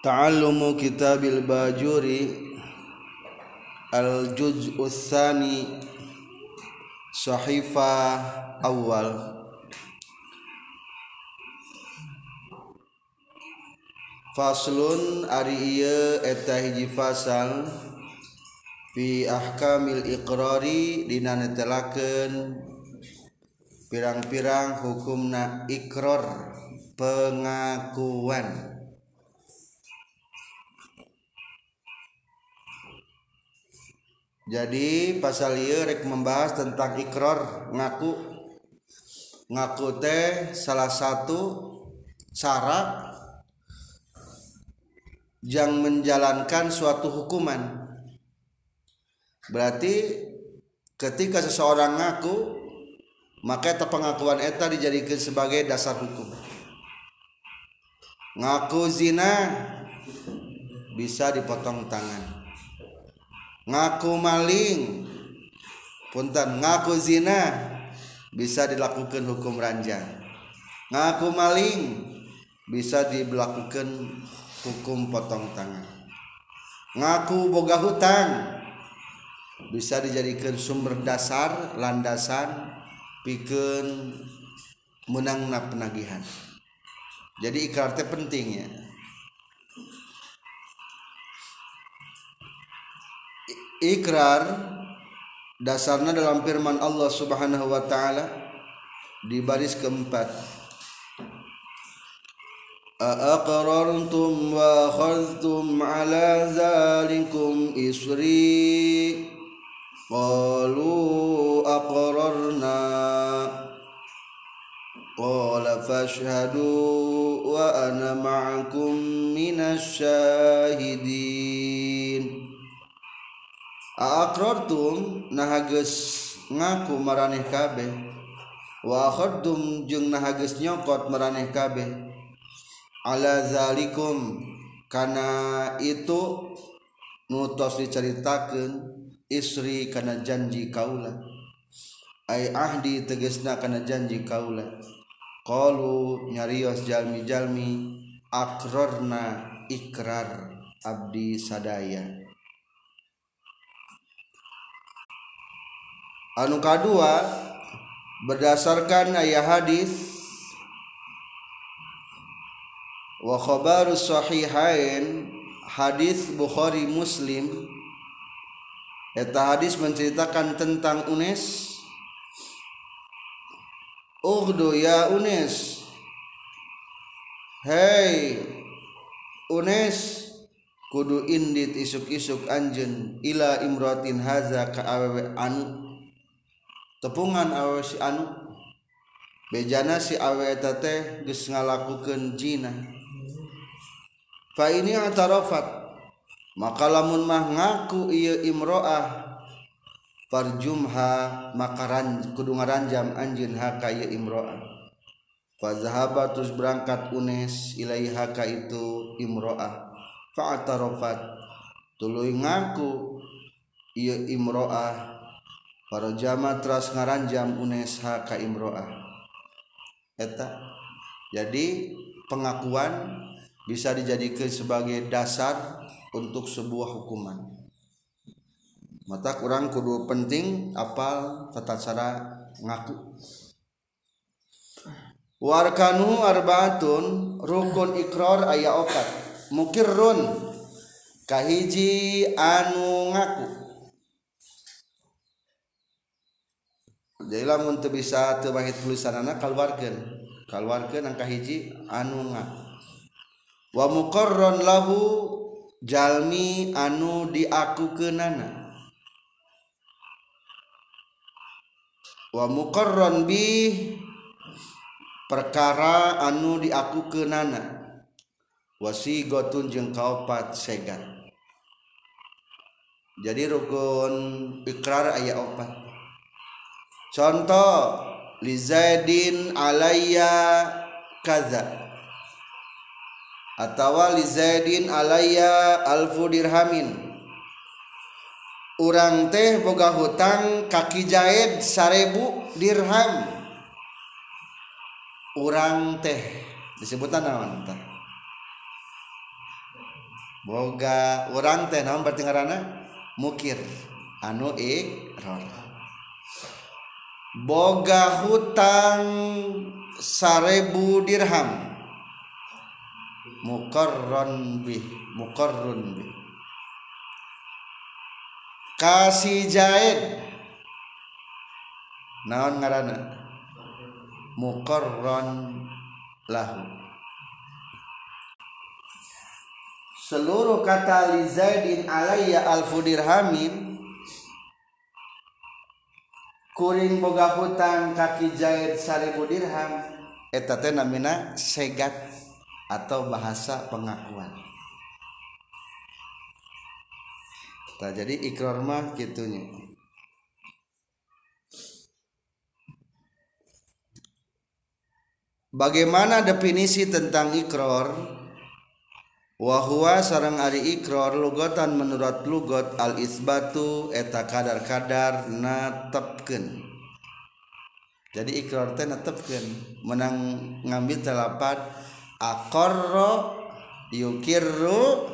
ta'allumu kitabil bajuri al juz'u tsani sahifa awal faslun ari ieu eta hiji fasal fi ahkamil iqrari dina pirang-pirang hukumna ikrar pengakuan jadi pasal ieu rek membahas tentang ikrar ngaku. Ngaku teh salah satu syarat yang menjalankan suatu hukuman. Berarti ketika seseorang ngaku maka eta pengakuan eta dijadikan sebagai dasar hukum. Ngaku zina bisa dipotong tangan ngaku maling. Punten ngaku zina. Bisa dilakukan hukum ranjang. Ngaku maling. Bisa dilakukan hukum potong tangan. Ngaku boga hutang. Bisa dijadikan sumber dasar landasan pikeun menangna penagihan. Jadi ikrar penting ya ikrar dasarnya dalam firman Allah Subhanahu wa taala di baris keempat أأقررتم وأخذتم على ذلكم إصري قالوا أقررنا قال فاشهدوا وأنا معكم من الشاهدين aqrartum naha geus ngaku maraneh kabeh. Wa akhadtum jeung nahages nyokot maraneh kabeh. Ala zalikum kana itu nutos diceritakeun isri kana janji kaula. Ay ahdi tegesna kana janji kaula. Qalu nyarios jalmi-jalmi akrorna ikrar abdi sadaya. Anu kadua berdasarkan ayat hadis wa khabarus sahihain hadis Bukhari Muslim eta hadis menceritakan tentang Unes Ughdu ya Unes Hei Unes kudu indit isuk-isuk anjen ila imratin haza ka awewe anu tepungan awe si anu. Bejana si aweta teh geus ngalakukeun zina fa ini atarafat maka lamun mah ngaku ieu imroah farjumha maka ran, kudu ngaranjam anjeun ha ka ieu imroah. Fa zahaba terus berangkat unes ilaiha ka itu imroah. Fa atarafat tuluy ngaku ieu imroah Harojama teras ngaranjam unesha ka imro'ah Eta. Jadi pengakuan bisa dijadikan sebagai dasar untuk sebuah hukuman. Mata kurang kudu penting apal tata cara ngaku. Warkanu arbaatun rukun ikror ayah opat. Mukirrun. Kahiji anu ngaku. jadi lamun teu bisa teu bangkit tulisanana kaluarkeun. Kaluarkeun angka hiji anu nga. Wa muqarron lahu jalmi anu diakukeunana. Wa muqarron bi perkara anu diakukeunana. Wasi gotun jeung kaopat segat. Jadi rukun ikrar ayat opat. Contoh li zaidin alayya kaza. Atau li zaidin alayya alfu dirhamin. Urang teh boga hutang kaki jaid sarebu dirham. Urang teh disebutan naon tah boga orang teh naon berarti ngaranna? Mukir. Anu ikror boga hutang sarebu dirham. Mukarron bih mukarrun bih. Kasih jahit. Naon ngaranna? Mukarron lahu. Seluruh kata li zaidin alayya alfu dirhamin kuring boga hutang kaki zaid seribu dirham. Eta teh namina segat atau bahasa pengakuan. Nah, jadi ikrar mah gitunya Bagaimana definisi tentang ikror? Wahwa sarang ari ikror lugatan menurut lugot al isbatu eta kadar-kadar natepkeun. Jadi ikror teh natepkeun, menang ngambil telapat aqarra yukirru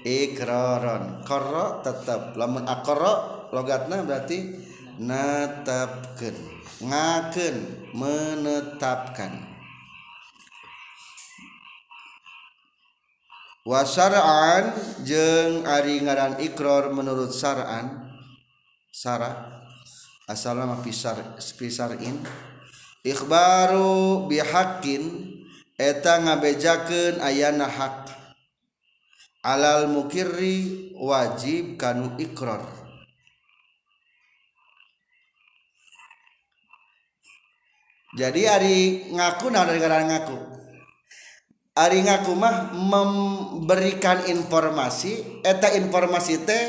ikraron. Qarra tetap lamun aqarra logatna berarti natapkeun. Ngakeun menetapkan. wasaraan jeung ari ngaran ikror menurut saraan sara asalna mah pisar pisarin ikhbaru bihaqqin eta ngabejakeun ayana hak. Alal mukirri wajib kanu ikror. Jadi ari ngaku nah dari ngaran ngaku. Ari ngaku mah memberikan informasi eta informasi teh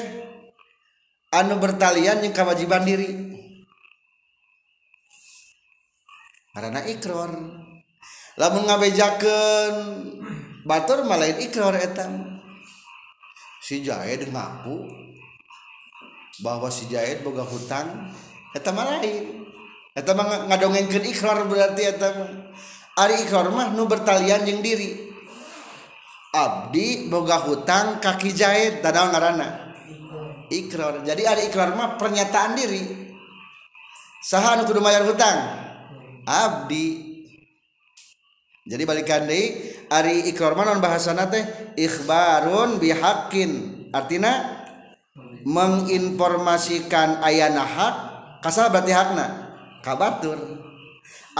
anu bertalian yang kewajiban diri. Karena ikrar lamun ngabejakeun batur malain ikrar eta. Si jahid ngaku bahwa si jahid boga hutang eta malain eta mah ngadongengkeun ikrar berarti eta mah. Ari ikrar mah nu bertalian jeung diri. Abdi boga hutang kaki jahit tanawan ngarana ikrar jadi ari ikrar mah pernyataan diri. Saha nu kudu mayar hutang? Abdi. Jadi balikan deui ari ikrar mah non bahasana teh? Ikhbarun bihaqqin. Artina menginformasikan ayana hak kasah berarti hakna. Kabatur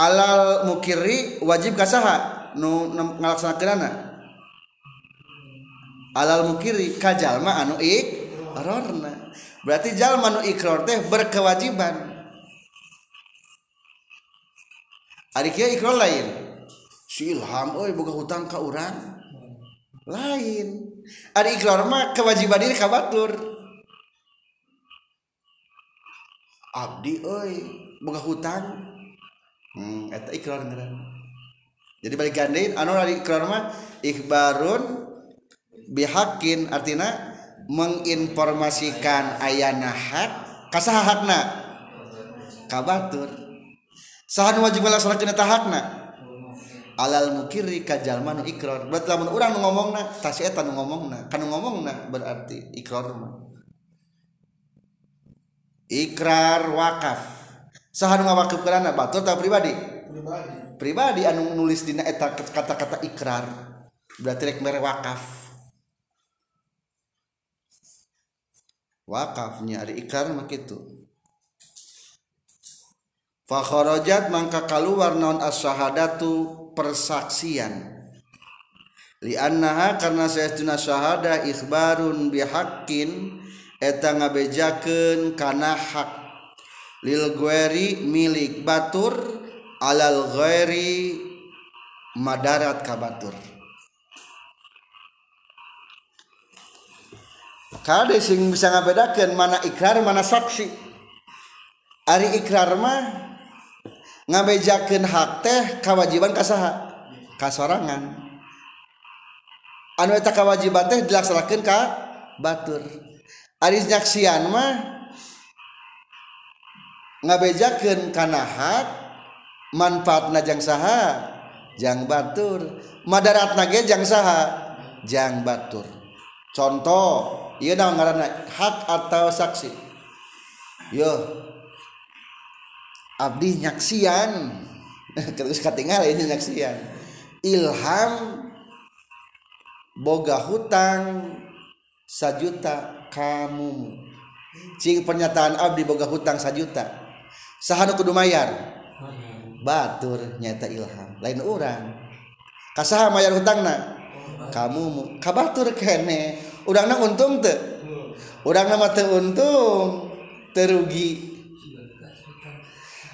alal mukiri wajib kasaha nu ngalaksanakeunana? Alal mukiri kajalma anu ikrarna berarti jalma anu ikror teh berkewajiban. Ari kieu ikror lain? Si Ilham euy boga hutang ka urang. Lain. Ari ikror mah kewajiban diri kabatur abdi euy boga hutang. hmm, eta ikrar jadi balik gandain anu ikrar mah ikhbarun bihakin artinya menginformasikan ayana hak kasaha hakna? Kabatur. Sahan wajib melaksanakan eta hakna? Alal mukiri kajal manu ikrar. Berarti lamun urang nu ngomongna si eta nu ngomongna. Kan ngomongna berarti ikrar mah. Ikrar wakaf. sahanu ngawakif kerana batur tak pribadi? Pribadi. Pribadi anu nulis dina eta kata-kata ikrar. Berarti rek mere wakaf. Wakafnya ari ikrar mah fa fakharajat mangka kaluar naon as-syahadatu persaksian. Liannaha karena saytuna syahada ikhbarun bihaqqin eta ngabejakeun kana hak. lil lilgueri milik Batur alal gueri madarat ka Batur. Kade sing bisa ngabedakeun mana ikrar mana saksi? Ari ikrar mah ngabejakeun hak teh kewajiban kasaha kasorangan anu eta kewajiban teh dilaksanakeun ka batur. Ari nyaksian mah ngabejakan karena hak manfaat najang saha jang batur. Madarat nage jang saha jang batur. Contoh iya naon ngaranna hak atau saksi? Yo abdi nyaksian. Terus katingal ini nyaksian. Ilham boga hutang sajuta kamu. Cing pernyataan abdi boga hutang sajuta. sahanu kudu mayar. Hmm. Batur nyata ilham. Lain orang kasaha mayar hutangna? Kamu kabatur kene. Urangna untung teu. Hmm. Urangna mah teu untung. Terugi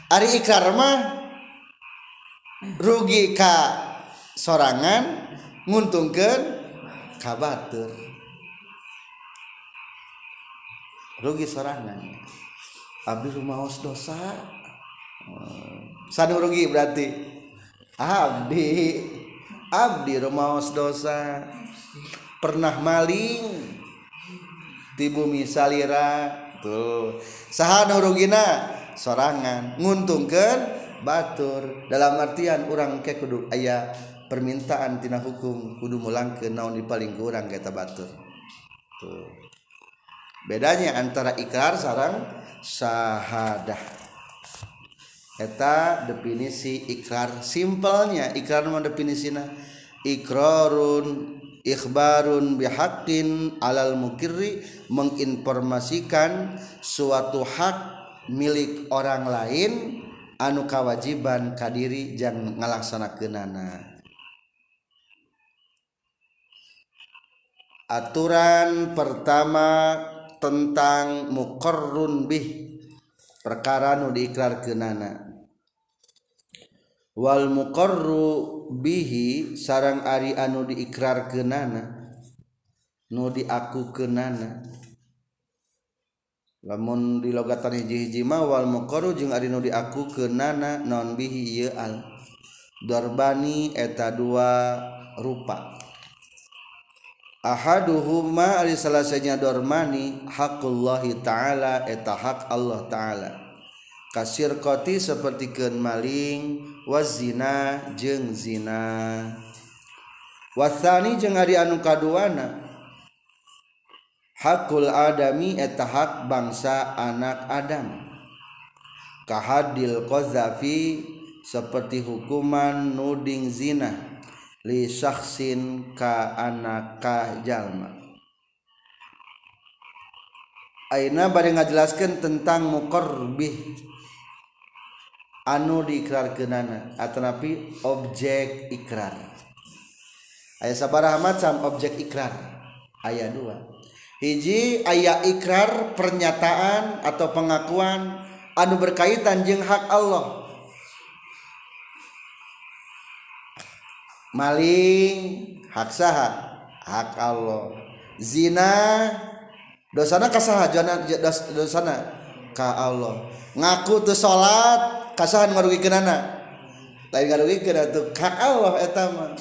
ari ikrar mah rugi ka sorangan nguntungkeun kabatur rugi sorangan. Abdi rumaos dosa. Eh, sanu rugi berarti. Abdi Abdi rumaos dosa. Pernah maling di bumi salira. Tuh sahanu rugina sorangan. Nguntungkan batur. Dalam artian orang ke kudu ayah permintaan tina hukum kudu mulang ke naon di paling kurang kita batur. Tuh. Bedanya antara ikrar sarang sahadah eta definisi ikrar simpelnya. Ikrar mah definisina. Ikrarun ikhbarun bihaqqin alal mukirri. Menginformasikan suatu hak milik orang lain anu kawajiban kadiri jang ngalaksanakeunana aturan pertama tentang muqarrun bih perkara nu diikrarkeunana wal muqarru bihi sarang ari anu diikrarkeunana nu diakukeunana. Lamun di logatan hiji-hiji mah wal muqarru jeung ari nu diakukeunana non bihi ieu al darbani eta dua rupa. Ahaduhuma ari salasanya dormani haqullahi ta'ala eta hak Allah ta'ala. Kasir koti seperti ken maling wazina jeng zina. Wasani jeng ari anu kaduana hakul adami eta hak bangsa anak Adam. Kahadil qazafi seperti hukuman nuding zina li syakhsin ka anak ka jalma. Aina bari ngajelaskeun tentang mukorbih anu diikrarkeunana atanapi objek ikrar. Aya sabaraha macam objek ikrar. Aya dua. Hiji aya ikrar pernyataan atau pengakuan anu berkaitan jeung hak Allah. maling hak saha hak Allah. Zina dosana kasaha jana dosana ka Allah. Ngaku tuh salat kasahan ngarugikeun anak lain ngarugikeun atuh hak Allah eta mah.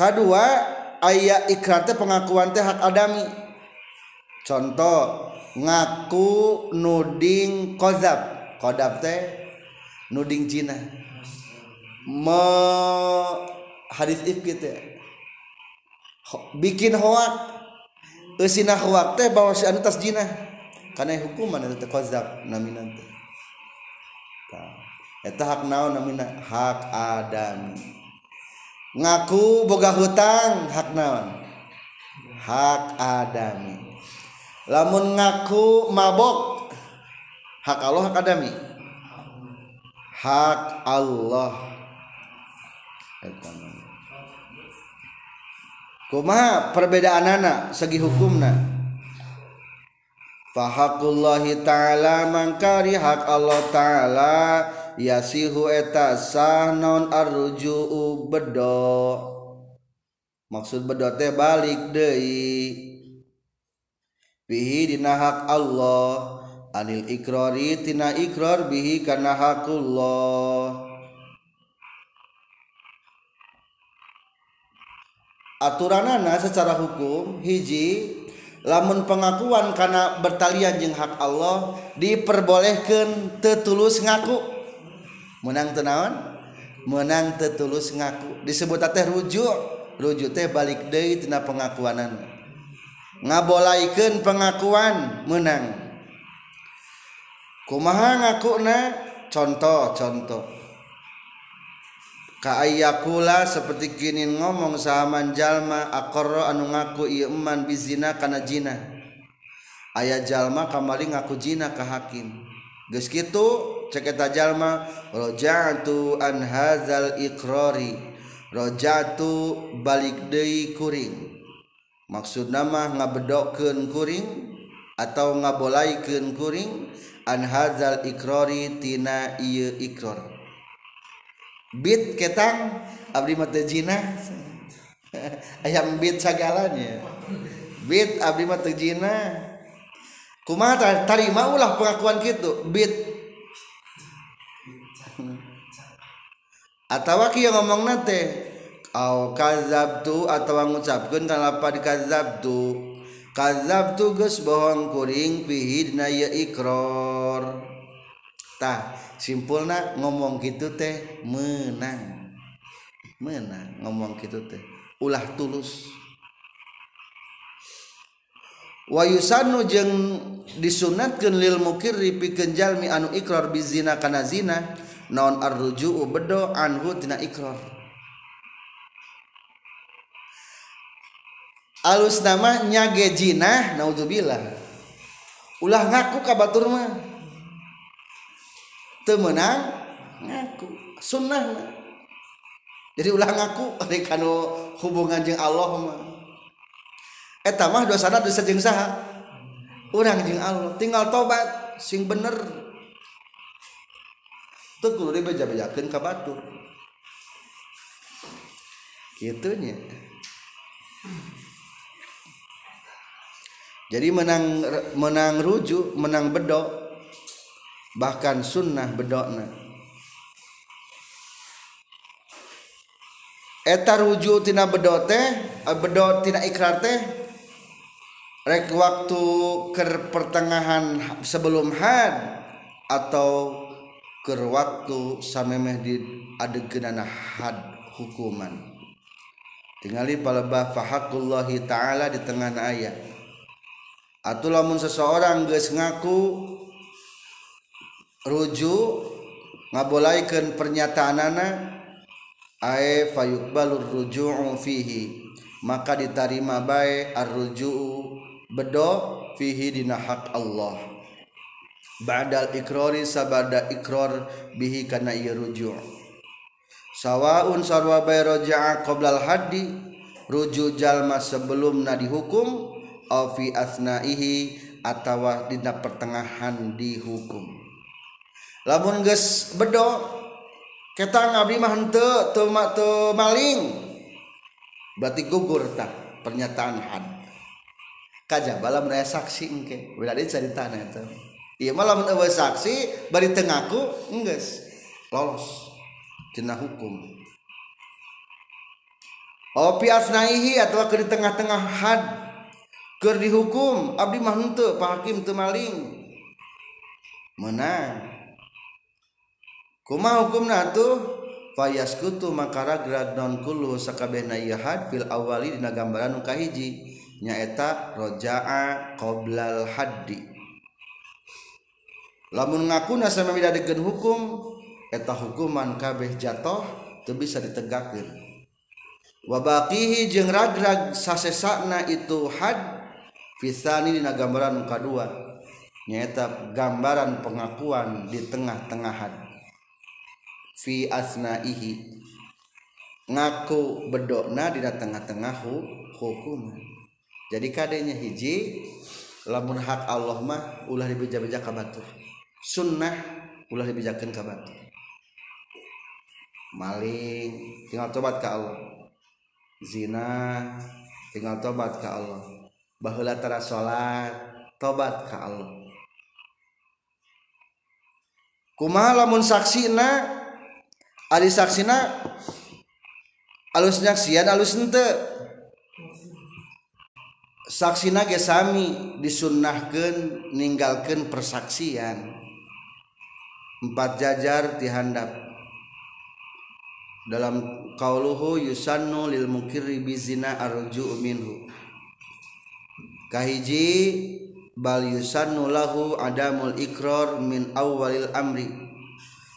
Kedua ayat ikrar teh pengakuan teh hak adami. Contoh ngaku nuding kozab kozab teh nuding Cina. Me hadis ifkit ya bikin hoak. Eusina hoak teh bahwa si anu tas jina kana hukuman itu kozab namina teh. Eta hak naon namina? Hak adami ngaku boga hutang hak naon? Hak adami lamun ngaku mabok hak Allah hak adami hak Allah. Eh, Kuma perbedaan anak segi hukumna? Fahakullahi ta'ala mangkari hak Allah ta'ala yasihu eta sahnon arruju'u bedo. Maksud bedo teh balik deui. Bihi dina hak Allah. Anil ikrari tina ikrar bihi kana hakullah. Aturanana secara hukum hiji lamun pengakuan karena bertalian jeung hak Allah diperbolehkan tetulus ngaku. Menang tenawan menang tertulus ngaku. Disebut teh rujuk. Rujuk teh balik deui tina pengakuanan. Ngabolaikan pengakuan menang kumaha ngakuna? Contoh-contoh kaayakula seperti kini ngomong sahaman jalma akoro anu ngaku ieu eman bizina kana jina. Aya jalma kamari ngaku jina ka hakim. Geus kitu cek eta jalma raja'tu an hadzal iqrari raja'tu balik deui kuring. Maksud nama ngabedokeun kuring? atau ngabolaikeun kuring an hazal ikrori tina ieu ikror. Bit ketang abdi mata jina. Ayam bit sagalanya. Bit abdi mata jina. Kumaha tarima ulah pengakuan kitu? Bit. Atau kia ngomong nate au kazabtu atau ngucapkan kalau kazabtu. kazab tugas bohong kuring pihidna ya ikror. Tah simpulna ngomong gitu teh menang. Menang ngomong gitu teh. Ulah tulus. Wayusanu jeung disunatkeun lil mukirri pikeun jalmi anu ikrar bizina kana zina naon arruju'u bedo anhu tina ikrar alus nama nyage jinah naudzubillah. Ulah ngaku ka batur mah. Teu meunang ngaku. Sunnah jadi ulah ngaku ari kanu hubungan jeung Allah mah. Eta mah dosana dosa jeung saha? Urang jeung Allah. Tinggal tobat sing bener. Teu kudu dibeja-bejakeun ka batur. Kitunya jadi menang menang rujuk menang bedok bahkan sunnah bedokna. Eta rujuk tina bedok teh eh, bedok tina ikrar teh rek waktu ke pertengahan sebelum had atau ke waktu samemeh di adegeunana had hukuman. Tingali palebah fahakullahi ta'ala di tengah ayat atau lamun seseorang geus ngaku rujuk ngabolaikan pernyataan anak ae fayuqbalur ruju'u fihi. Maka diterima bae ar-ruju'u bedo fihi dina hak Allah. Ba'dal ikrari sabada ikrar bihi kana ieu rujuk. Sawaun sarwa bae raja'a qoblal haddi rujuk jalma sebelumna dihukum fi asnaihi atawa dina pertengahan dihukum. Lamun geus bedo kita ngabdi mah henteu teu maling berarti gugur tak pernyataan had. Kaja bala mun saksi engke berarti caritana eta ieu mah lamun eueuh saksi bari teu ngaku lolos cenah hukum. Opi asnaihi atau ke di tengah-tengah had Ker dihukum Abdi mah henteu pahakim teu maling. Menang. Kumaha hukumna tuh? Fayaskutu makara grad non kulu sakabehna yahad fil awali dina gambaran nu kahiji nyaeta roja'a qoblal haddi. Lamun ngaku sami dadegeun hukum eta hukuman kabeh jatoh teu bisa ditegakeun. Wabaqihi jeung ragrag sasesana itu had Fisani dina gambaran muka dua. Nyata gambaran pengakuan di tengah-tengahan. Fi asnaihi. Ngaku bedokna di tengah-tengah hukum jadi kadenya hiji lamun hak Allah mah ulah dibeja-beja ka batur sunnah ulah dibejakeun ka batur maling tinggal tobat ke Allah. Zina tinggal tobat ke Allah bahulatara salat tobat ka Allah. Kumaha lamun saksina? Ari saksina alus nyaksian alus henteu. Saksina gesami disunnahkeun ninggalkeun persaksian. Empat jajar tihandap dalam kauluhu yusannu lil mukirri bizina arju minhu. Kahiji bal yusannu lahu adamul ikrar min awwalil amri.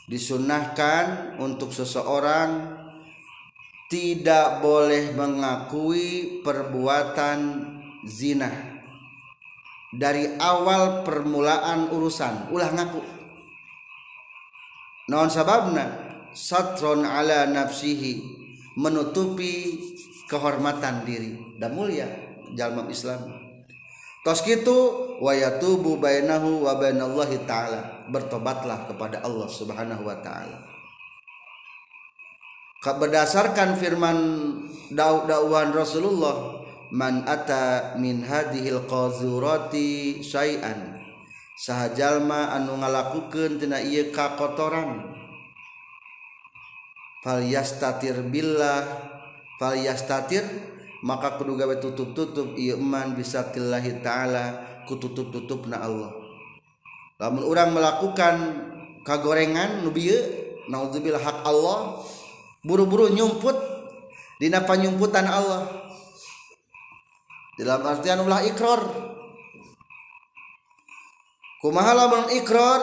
Disunahkan untuk seseorang tidak boleh mengakui perbuatan zina. Dari awal permulaan urusan ulah ngaku. Non sababna? Satron ala nafsihi menutupi kehormatan diri. Dan mulia jalma Islam tos kitu wa yatubu bainahu wa bainallahi taala. Bertobatlah kepada Allah Subhanahu wa taala. Berdasarkan firman dakwaan Rasulullah man ata min hadhil qazurati syai'an. Sahajalma anu ngalakukeun tina ieu kakotoran. Yastatir billah yastatir maka kudu gawe tutup-tutup. Iman bisa tillahi ta'ala. Ku tutup-tutup na Allah. Namun orang melakukan kagorengan nubi naudzubillah hak Allah buru-buru nyumput dina panyumputan Allah. Dalam artian ulah ikrar kumaha lamun ikrar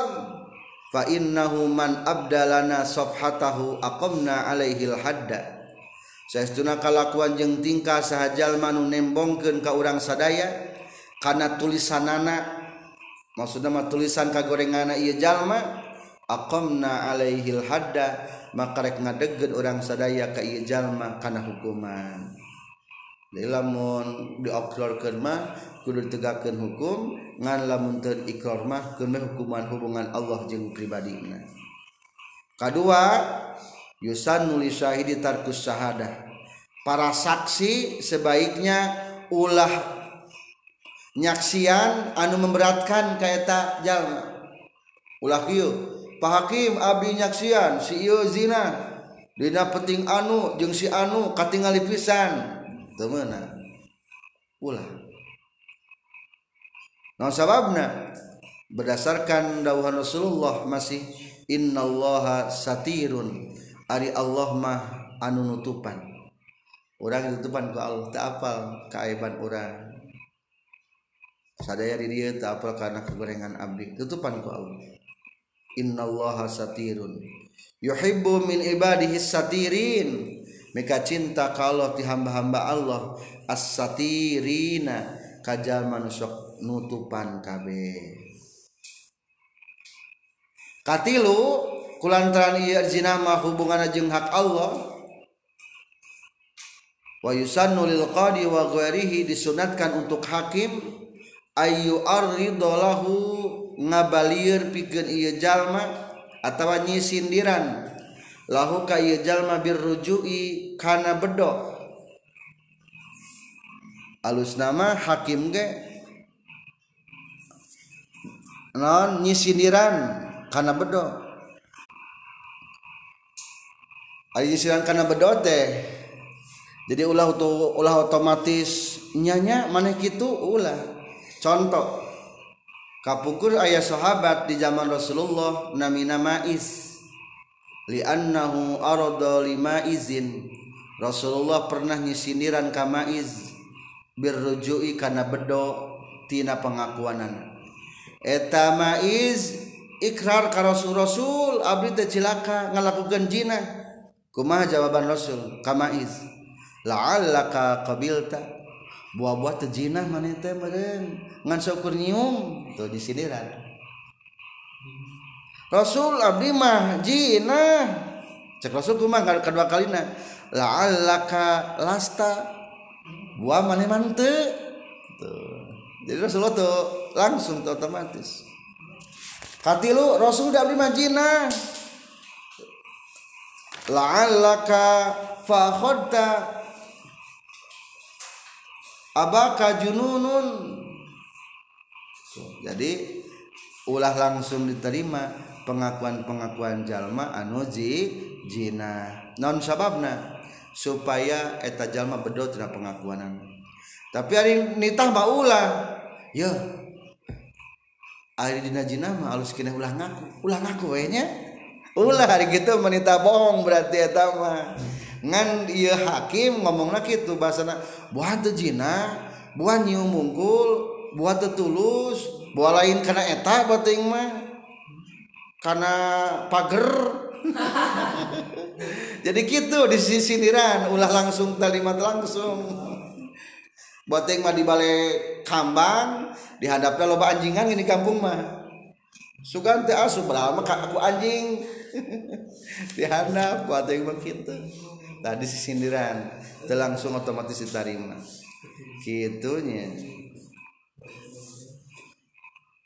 fa innahu man abdalana safhatahu aqamna alaihil hadda sayauna kalakuan jeung tingkah sahajal manu nembongken ka urang sadaya karena tulisan maksudna maksud tulisan kagorengana ieu jalma akomna Alaihil Hadda makarek ngadegen urang sadaya ka ieu jalma kana hukuman lamun dioklarkeun mah kudu tegakkeun hukum ngan lamun teu ikrar mah hukuman hubungan Allah jeung pribadina. Kadua Yusan nulis syahidi tarkus syahadah. Para saksi sebaiknya ulah nyaksian anu memberatkan kaeta jalma. Ulah kieu. Pak Hakim abdi nyaksian si ieu zina. Dina penting anu jeung si anu katingali pisan. Teu. Ulah. Nah sababna berdasarkan dawuhan Rasulullah masih innallaha satirun Ari Allah mah anu nutupan. Orang nutupan ku Allah tak apal keaiban orang sadaya di dia tak apal karena kegorengan abdi. Tutupan ku Allah. Innallaha satirun. Yuhibbu min ibadihi satirin. Mika cinta kalau ti hamba-hamba Allah. As-satirina. Kajal manusok nutupan kabeh. Katilu kulantaran ieu zina mah hubunganna jeung hak Allah. Wa yusannu lil qadi wa ghairihi disunatkan untuk hakim. Ayu aridolahu ngabalir pikeun ieu jalma atawa nyisindiran. Lahu ka ieu jalma birrujui kana bedo. Alus nama hakim ge. Non nyisindiran kana bedo. hari silang karena bedo teh. Jadi ulah tuh ulah otomatis nyanya maneh gitu ulah. Contoh kapukur ayah sahabat di zaman Rasulullah namina ma'is li'annahu arada lima izin. Rasulullah pernah nyisiniran ka ma'iz birrujui kana bedo tina pengakuanan. Eta ma'iz ikrar ka rasul rasul abdi teh cilaka ngalakukeun jinah. kumaha jawaban Rasul? Kamaiz la'allaka qabilta. Buah-buah tejinah mana teh meureun? Ngan syukur nyium. Tuh disindiran Rasul abdi mah jinah. Cek Rasul kumaha kedua kalina? La'allaka lasta. Buah mana mante tuh. Jadi Rasul tuh langsung tuh otomatis. Katilu Rasul abdi mah jinah. la'allaka fakhadta abaka jununun. Jadi ulah langsung diterima pengakuan-pengakuan jalma anuji jina non sababna supaya eta jalma bedo tina pengakuanan. Tapi hari nitah baulah ya hari dina jina mah alus kena ulah ngaku ulah ngaku we nya ulah hari gitu menita bohong berarti ya mah. Ngan iya hakim ngomong gitu bahasa buat tuh jina buat nyium mungkul buat tuh tulus buat lain karena eta bating mah karena pager. Jadi gitu di sisi sindiran ulah langsung kalimat langsung. Bating mah di balai kambang dihadapnya loba anjingan ini kampung mah. Sugan teh asup lama aku anjing. Dihadap bating mah gitu tadi sindiran itu langsung otomatis diterima. Gitunya.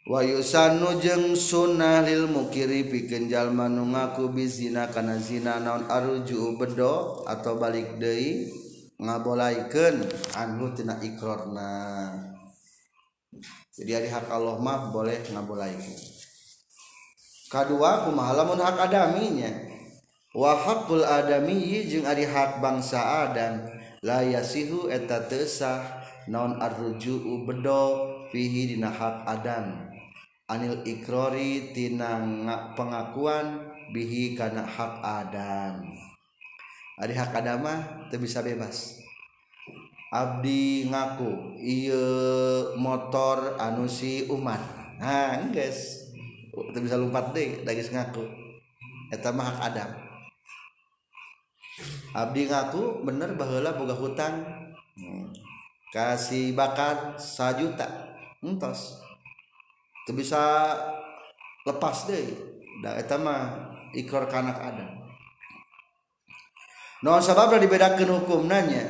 Wa yusanu jeung sunnah lil mukiri pikeun jalma nu ngaku bizina kana zina naon aruju bedo atau balik deui ngabolaikeun anu tina ikrarna jadi ari hak Allah mah boleh ngabolaikeun kadua kumaha lamun hak adaminya. Wa haqqul adami jeung ari hak bangsa Adam. La yasihu eta teusah naon arruju'u bedo fihi dina hak Adam. Anil ikrori tina pengakuan bihi kana hak Adam. Ari hak Adam mah teu bisa bebas. Abdi ngaku iya motor anu si umat nah guys teu bisa lompat deh da ngaku. Eta mah hak Adam. Abdi ngaku bener baheula boga hutang. Hmm. kasih bakar sajuta entos. Bisa lepas deh. Da eta mah ikrar kanak ada no sabab dibedakeun hukum nanya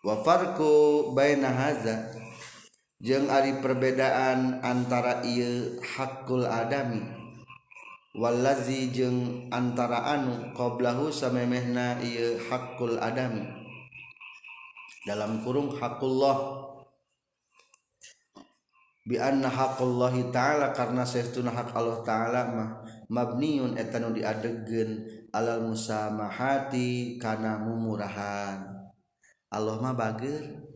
wa farqu baina hadza jeung ari perbedaan antara ieu hakul adami wallazi jeung antara anu qablahu samemehna ieu hakul adami. Dalam kurung hakullah. Bi anna haqullahi ta'ala karena saestuna hak Allah ta'ala mah mabniun eta nu diadegeun alal musamahati kana mumurahan. Allah mah bageur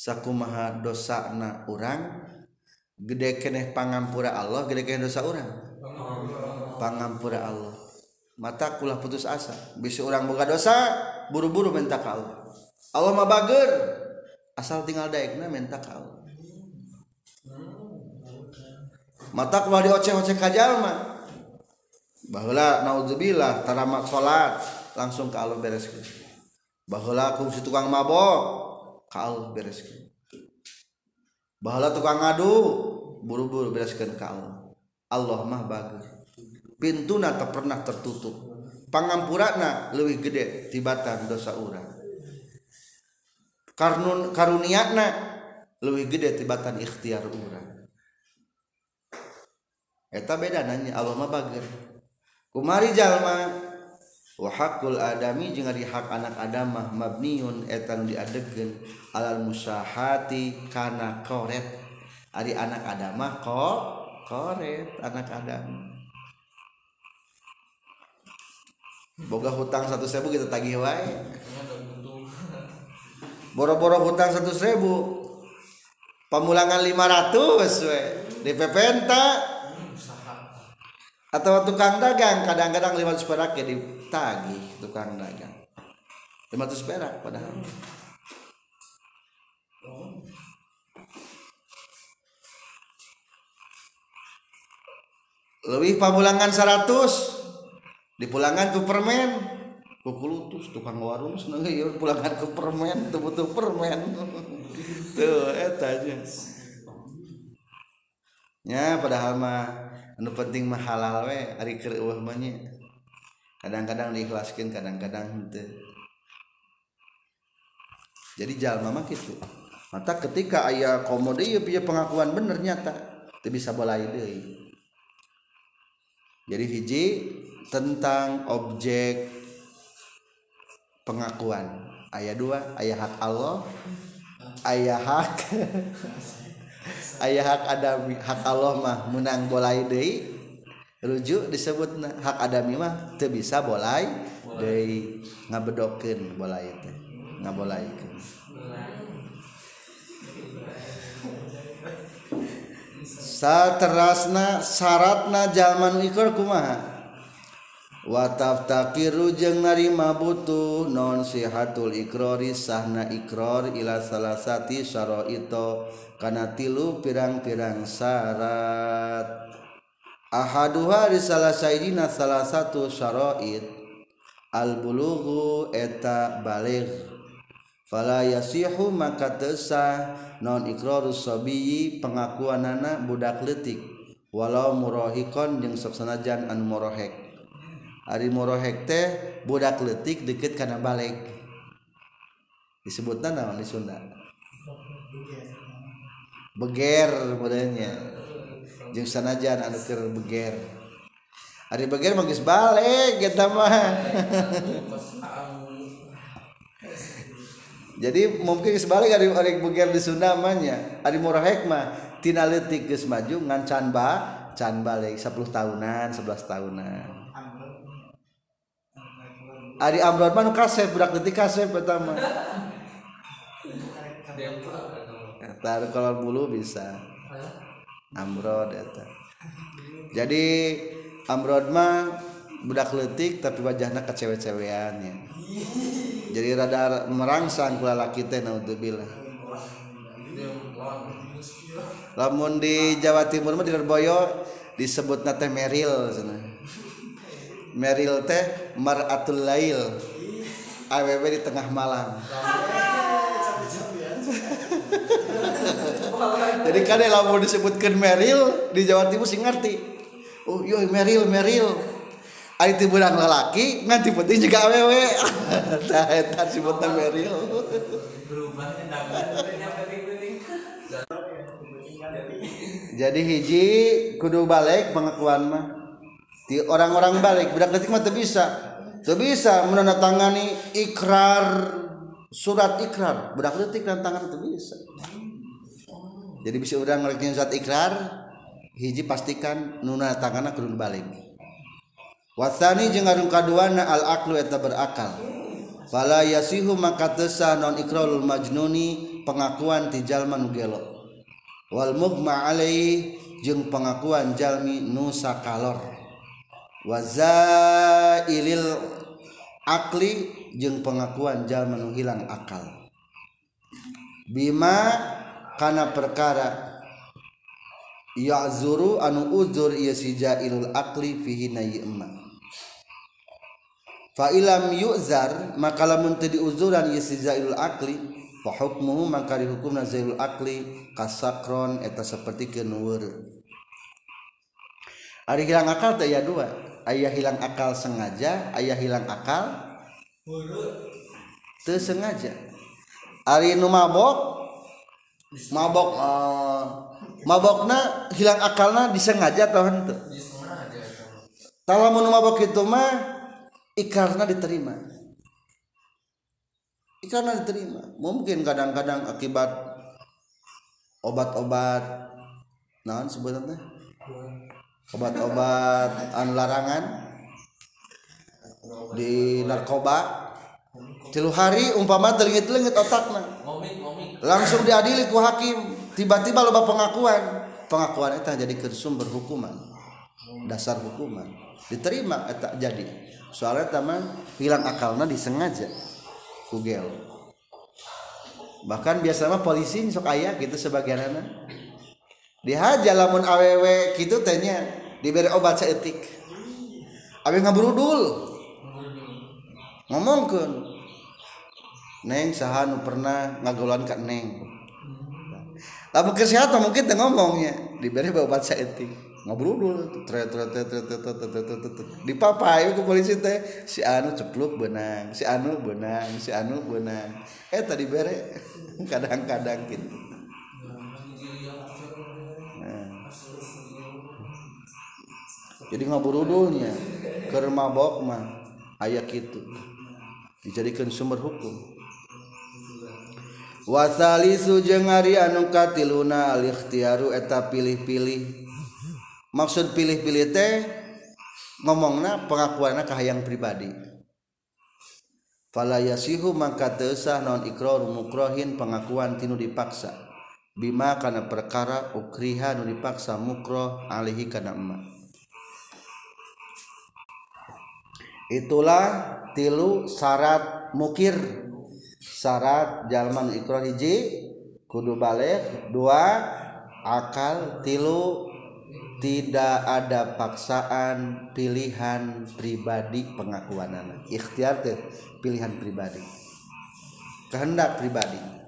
sakumaha dosa na orang gede keneh pangampura Allah gede keneh dosa orang pangampura Allah. Mata kulah putus asa. Bisa orang boga dosa buru-buru minta ke Allah. Allah mah bager. Asal tinggal daekna minta ke Allah. Mata kulah dioceh-oceh ka jalma baheula naudzubillah taramak salat langsung ke Allah bereskeun. Baheula kungsi tukang mabok. kaal bereskan bahala tukang ngadu buru-buru bereskan kaal. Allah mah bagus pintuna tak pernah tertutup. Pangampurana lebih gede tibatan dosa orang karnun karuniana lebih gede tibatan ikhtiar orang eta beda nanya Allah mah bagus kumari jalma wa haqqul adami jeung ari hak anak adam mah mabniun nu diadegeun alal musahati kana koret. Ari anak adam mah ko koret anak adam. Boga hutang satu ribu kita tagih wae. Boro-boro hutang satu ribu pemulangan 500 we di atau tukang dagang kadang-kadang 500 perak ya ditagih tukang dagang. 500 perak padahal. Lebih pamulangan 100 dipulangan ke permen. Kukulutus tukang warung seneng ya pulangan ke permen tuh butuh permen. Tuh eta aja. Ya padahal mah anu penting mah halal we ari keur eueuh mah kadang-kadang diikhlaskeun kadang-kadang henteu. Jadi jalma mah kitu. Mata ketika aya komode ieu pieu pengakuan bener nyata teu bisa bolai deui. Jadi hiji tentang objek pengakuan. Ayat dua ayat hak Allah ayat hak ayah hak adami hak Allah mah menang bolai deui. Rujuk disebut hak adami mah teu bisa bolai deui. Ngabedokeun bolai teh ngabolaikeun saterasna syaratna jalma nu ikor kumaha? wataftakiru jeung narima butuh non sihatul ikrori sahna ikror ila salasati syaraito kana tilu pirang-pirang syarat. Ahaduha di salah sayidina salah satu syara'id al bulughu eta baligh. Fala yasihu maka tesah non ikrarus sabiyi pengakuanana budak letik walau murahikon jeung sok sanajan an murahek. Ari morohek teh budak letik deket karena balik. Disebutnya naon di Sunda. Beger modelnya jeung sanajan anu keur beger. Ari beger mah geus balik kita mah. Jadi mungkin geus balik ari ari beger di Sunda mah nya ari morohek mah tina leutik geus maju ngan can ba can balik 10 tahunan 11 tahunan Ari Amrod mah kasep budak detik kasep pertama. Tar kalau bulu bisa. Amrod eta. Jadi Amrod mah budak letik tapi wajahnya kecewe-cewean ya. Jadi rada merangsang kula laki teh naudzubillah. Lamun di Jawa Timur mah di Lerboyo disebut nate Meril sana. Meril teh maratul lail. Aww di tengah malam. Jadi kan lamun disebutkan Meril di Jawa Timur sih ngerti. Oh yo Meril Meril Ari ti budak lelaki nganti penting juga aww tah eta disebutna Meril jadi hiji kudu balik pengakuan mah orang-orang balik budak detik mah bisa tuh bisa menandatangani ikrar surat ikrar. Budak detik dan tangan itu bisa jadi bisa udah ngelikin surat ikrar hiji pastikan nuna tanganna kudu balik. Wasani jeung anu kaduana al aklu eta berakal. Fala yasihu maka tesah non ikrarul majnuni pengakuan ti jalma nu gelo. Wal mugma alaihi jeung pengakuan jalmi nu sakalor wazailil akli jeung pengakuan jalma nu hilang akal. Bima kana perkara ya'zuru anu uzur ieu si jailul akli fihi nayma fa ilam yu'zar maka lamun teu diuzuran ieu si jailul akli fa hukmuhu maka di hukumna jailul akli kasakron eta saperti keun Ari hilang akal teh ya dua. Ayah hilang akal sengaja ayah hilang akal tersengaja. Ari nu mabok mabok uh, mabokna hilang akalna disengaja atau henteu? Kalau mau mabok itu mah ikarna diterima. Ikarna diterima. Mungkin kadang-kadang akibat obat-obat naon sebenarnya obat-obat an larangan di narkoba. Tilu hari umpama telingit-telingit otakna. Langsung diadili ku hakim. Tiba-tiba loba pengakuan. Pengakuan itu jadi sumber hukuman. Dasar hukuman. Diterima eta jadi. Soalnya teman hilang akalnya disengaja. Kugel bahkan biasanya polisi sok ayah gitu sebagian anak dihaja lamun awewe gitu tanya diberi obat seetik awe ngabrudul. Ngomongkan neng sahanu pernah ngagolan ke neng. Lamun kesehatan mungkin teh ngomongnya diberi obat seetik ngobrol dipapai ke polisi teh si anu cepluk benang si anu benang si anu benang. Eh tadi bere. Kadang-kadang gitu. jadi ngaburudulnya kerma bokman ayat itu dijadikan sumber hukum. Wasali sujeng ari anu katiluna al ikhtiaru eta pilih-pilih. Maksud pilih-pilih teh ngomongna pengakuanna kahayang pribadi. Fala yasihu mangka non ikrar mukrohin pengakuan tinu dipaksa. Bima kana perkara ukriha nu dipaksa mukroh alihi kana itulah tilu syarat mukir. Syarat jalman ikrar hiji kudu balik. Dua akal tilu tidak ada paksaan pilihan pribadi pengakuan anak ikhtiar pilihan pribadi. Kehendak pribadi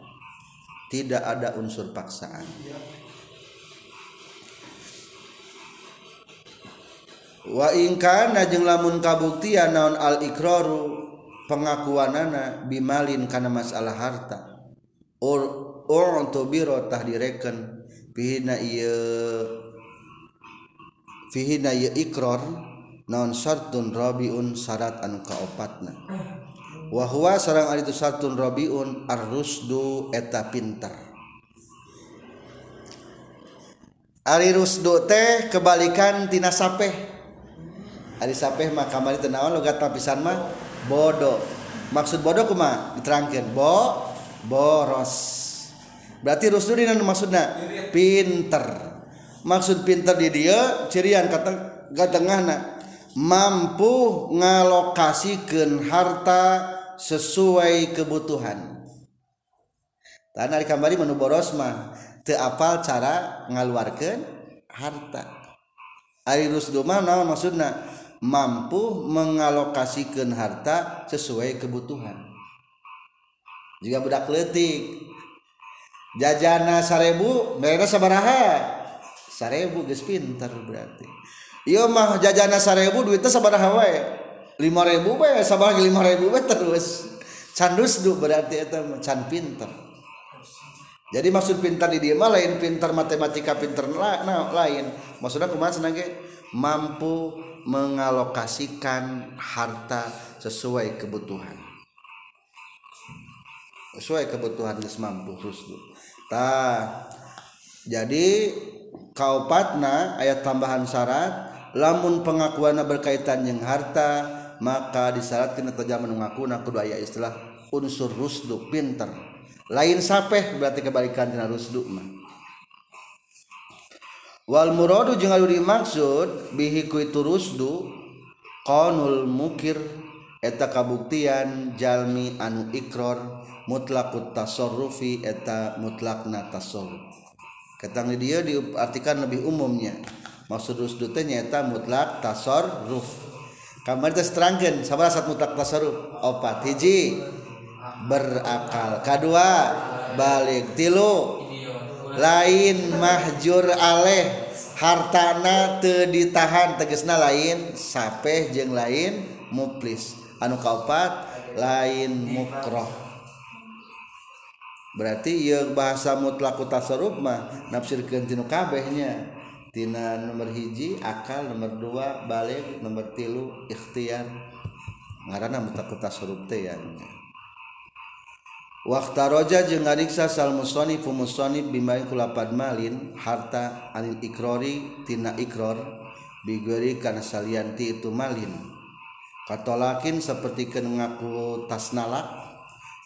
tidak ada unsur paksaan. Wa ingkana jeung lamun kabuktian naon al ikraru pengakuanana bimalin kana masalah harta. Or to biro tah direken. Fihina ieu fihina ieu ikrar naon syartun rabiun syarat anu kaopatna. wahwa sarang ari itu satun rabiun arrusdu eta pinter. Ari rusdu teh kebalikan tina sapeh. Ari sapeh mah kamari teu naon logat pisan mah bodoh maksud bodoh kumaha? Diterangkeun bo boros. Berarti rusdu dina maksudna? Pinter. Maksud pinter di dia cirian kata gatengahna mampu ngalokasikan harta sesuai kebutuhan. Tanah di kamari menu boros mah teu apal cara ngaluarkeun harta. Ari rusdu mah naon maksudna? Mampu mengalokasikan harta sesuai kebutuhan. Juga budak letik jajana sarebu mereka sabaraha? Sarebu geus pinter berarti. Ieu mah jajana sarebu duitnya sabaraha wae. Lima ribu wae sabar lima ribu wae terus. Candus du berarti itu can pintar jadi maksud pintar di dia mah lain pintar matematika pintar nah, lain. Maksudnya kumaha senage mampu mengalokasikan harta sesuai kebutuhan. Sesuai kebutuhan geus mampu rusdu tah jadi kaupatna ayat tambahan syarat lamun pengakuanna berkaitan yang harta maka disyaratkan atau zaman mengakuna kudu aya istilah unsur rusdu pinter. Lain sapeh berarti kebalikan dina rusdu mah. Wal muradu jeung anu dimaksud bihi ku itu rusdu qanul mukir eta kabuktian jalmi anu ikrar mutlakut tasarrufi eta mutlakna tasarruf. Ketang dia diartikan lebih umumnya. Maksud rusdu teh nyaeta mutlak tasarruf kamar terangkan sabar saat mutlak tasarup opat hiji berakal. Kedua balik. Tilu lain mahjur aleh. Hartana te ditahan tegesna lain. Sapeh jeng lain muplis. Anu kaopat lain mukroh. Berarti ya bahasa mutlaku tasaruf mah nafsirkeun tinu kabehnya. Tina nomor hiji akal nomor dua balik nomor tilu ikhtiar. Ngaranna mutlaku tasarruf teh ya Waktaroja jeung ngariksa sal musonif musonif bimain kulapad malin harta anil ikrori tina ikror bigori kana salianti itu malin. Katolakin seperti ngaku tasnalak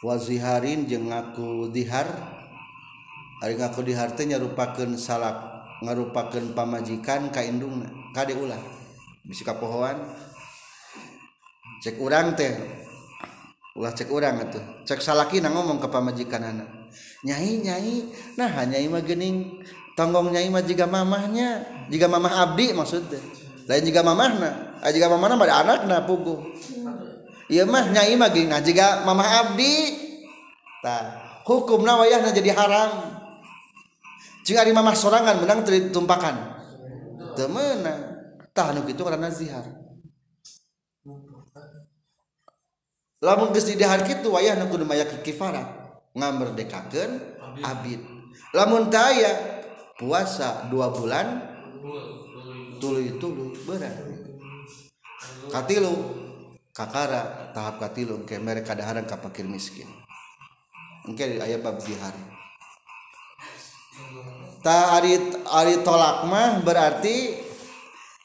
waziharin jeung ngaku dihar. Ari ngaku dihar teh nyarupakeun salak ngarupakan pamajikan kaindung kade ulah. Bisi kapohoan cek urang teh. Ulah cek urang atuh. Cek salaki na ngomong ke pamajikan anak nyai nyai nah hanya ima gening tonggong nyai mah jika mamahnya. Jika mamah abdi maksudnya lain jika mamahna. Ah jika mamahna pada anakna pugu iya mah nyai mah gening nah jika mamah abdi. Tah hukumna wayahna jadi haram. Jika ari mamah sorangan menang tumpakan temenang. Tah nu kitu karena zihar. Lamun geus didahar kitu wayahna kudu maya kifarat ngamerdekakeun abid. Lamun taya puasa dua bulan tuluy tuluy berat. Katilu kakara tahap katilu ke mereka daharan ka fakir miskin. Engke aya bab zihar ta ari ari tolak mah berarti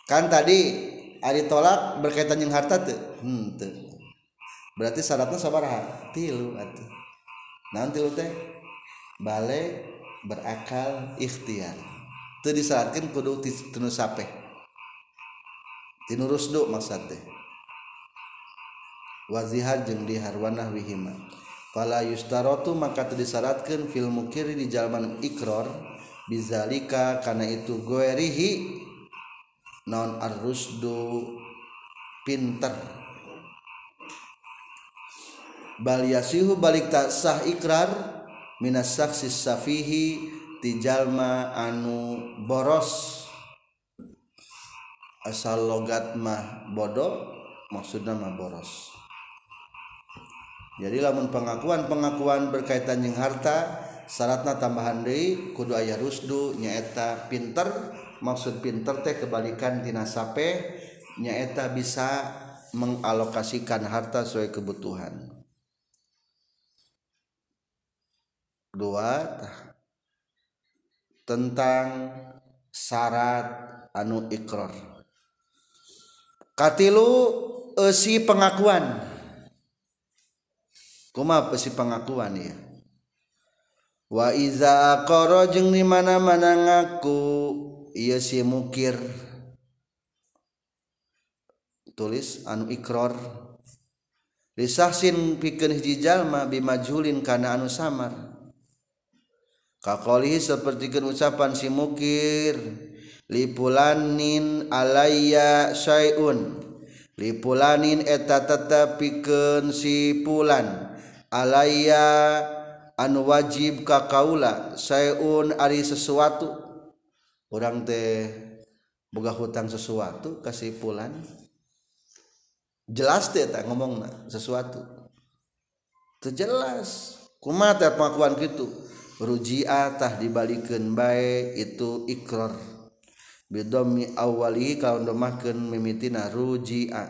kan tadi ari tolak berkaitan dengan harta tuh hmm, tuh berarti syaratnya sabaraha? Tilu atuh. Naon tilu teh? Balik berakal ikhtiar. Teu disyaratkeun kudu tinu sapeh. Tinu rusdu maksud teh. Waziha jeung diharwanah wihima. Fala yustarotu maka disyaratkan film kiri di zaman ikror bizalika karena itu goerihi non arrusdu pinter. Bal yasihu balik tak sah ikrar minas saksi safihi ti jalma anu boros. Asal logat mah bodoh maksudnya mah boros. Jadi lamun pengakuan pengakuan berkaitan dengan harta syaratna tambahan deui kudu aya rusdu nyaeta pinter. Maksud pinter teh kebalikan tina sape nyaeta bisa mengalokasikan harta sesuai kebutuhan. Dua tentang syarat anu ikrar katilu esi pengakuan. Kuma esi pengakuan ya wa iza aqara jeung di mana-mana ngaku ieu si mukir. Tulis anu ikrar disahsin pikeun hiji jalma bimajhulin kana anu samar. Kaqalihi sapertikeun ucapan si mukir lipulanin alayya syai'un. Lipulanin eta tetep pikeun si pulan. Alayya anu wajib ka kaula sayaun ari sesuatu. Orang teh boga hutang sesuatu kasipulan. Jelas teh tak ngomong sesuatu. Terjelas kuma teh pengakuan gitu rujia tah dibalikin baik itu ikrar bidomi awali kalau domahkan mimitina rujia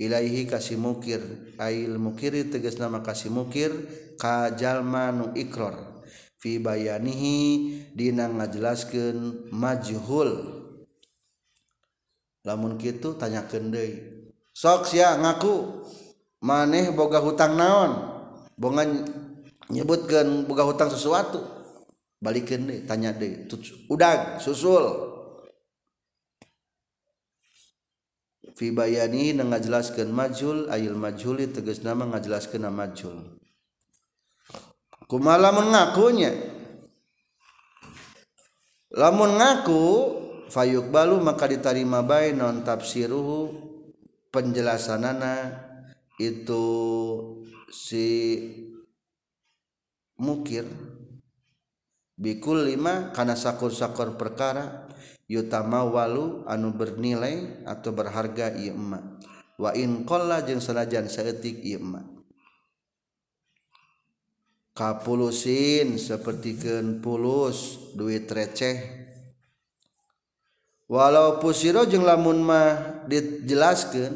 ilaihi kasih mukir ail mukiri tegas nama kasih mukir kajalmanu ikrar fi bayanihi dina ngajelaskeun majhul. Lamun kitu tanyakeun deui. Sok sia ngaku maneh boga hutang naon? Boga nyebutkeun boga hutang sesuatu. Balikeun deui tanya deui udag susul. Fi bayani ngajelaskeun majhul ayil majhuli tegas nama ngajelaskeun majhul. Kumala mengakunya lamun ngaku fayuk balu maka diterima baik non tafsiruhu penjelasanana. Itu si mukir. Bikul lima karena sakur-sakur perkara yutama walu anu bernilai atau berharga ieu emak. Wa in qalla jeung sanajan kapulusin sapertikeun pulus duit receh. Walau pusiro jeung lamun mah dijelaskan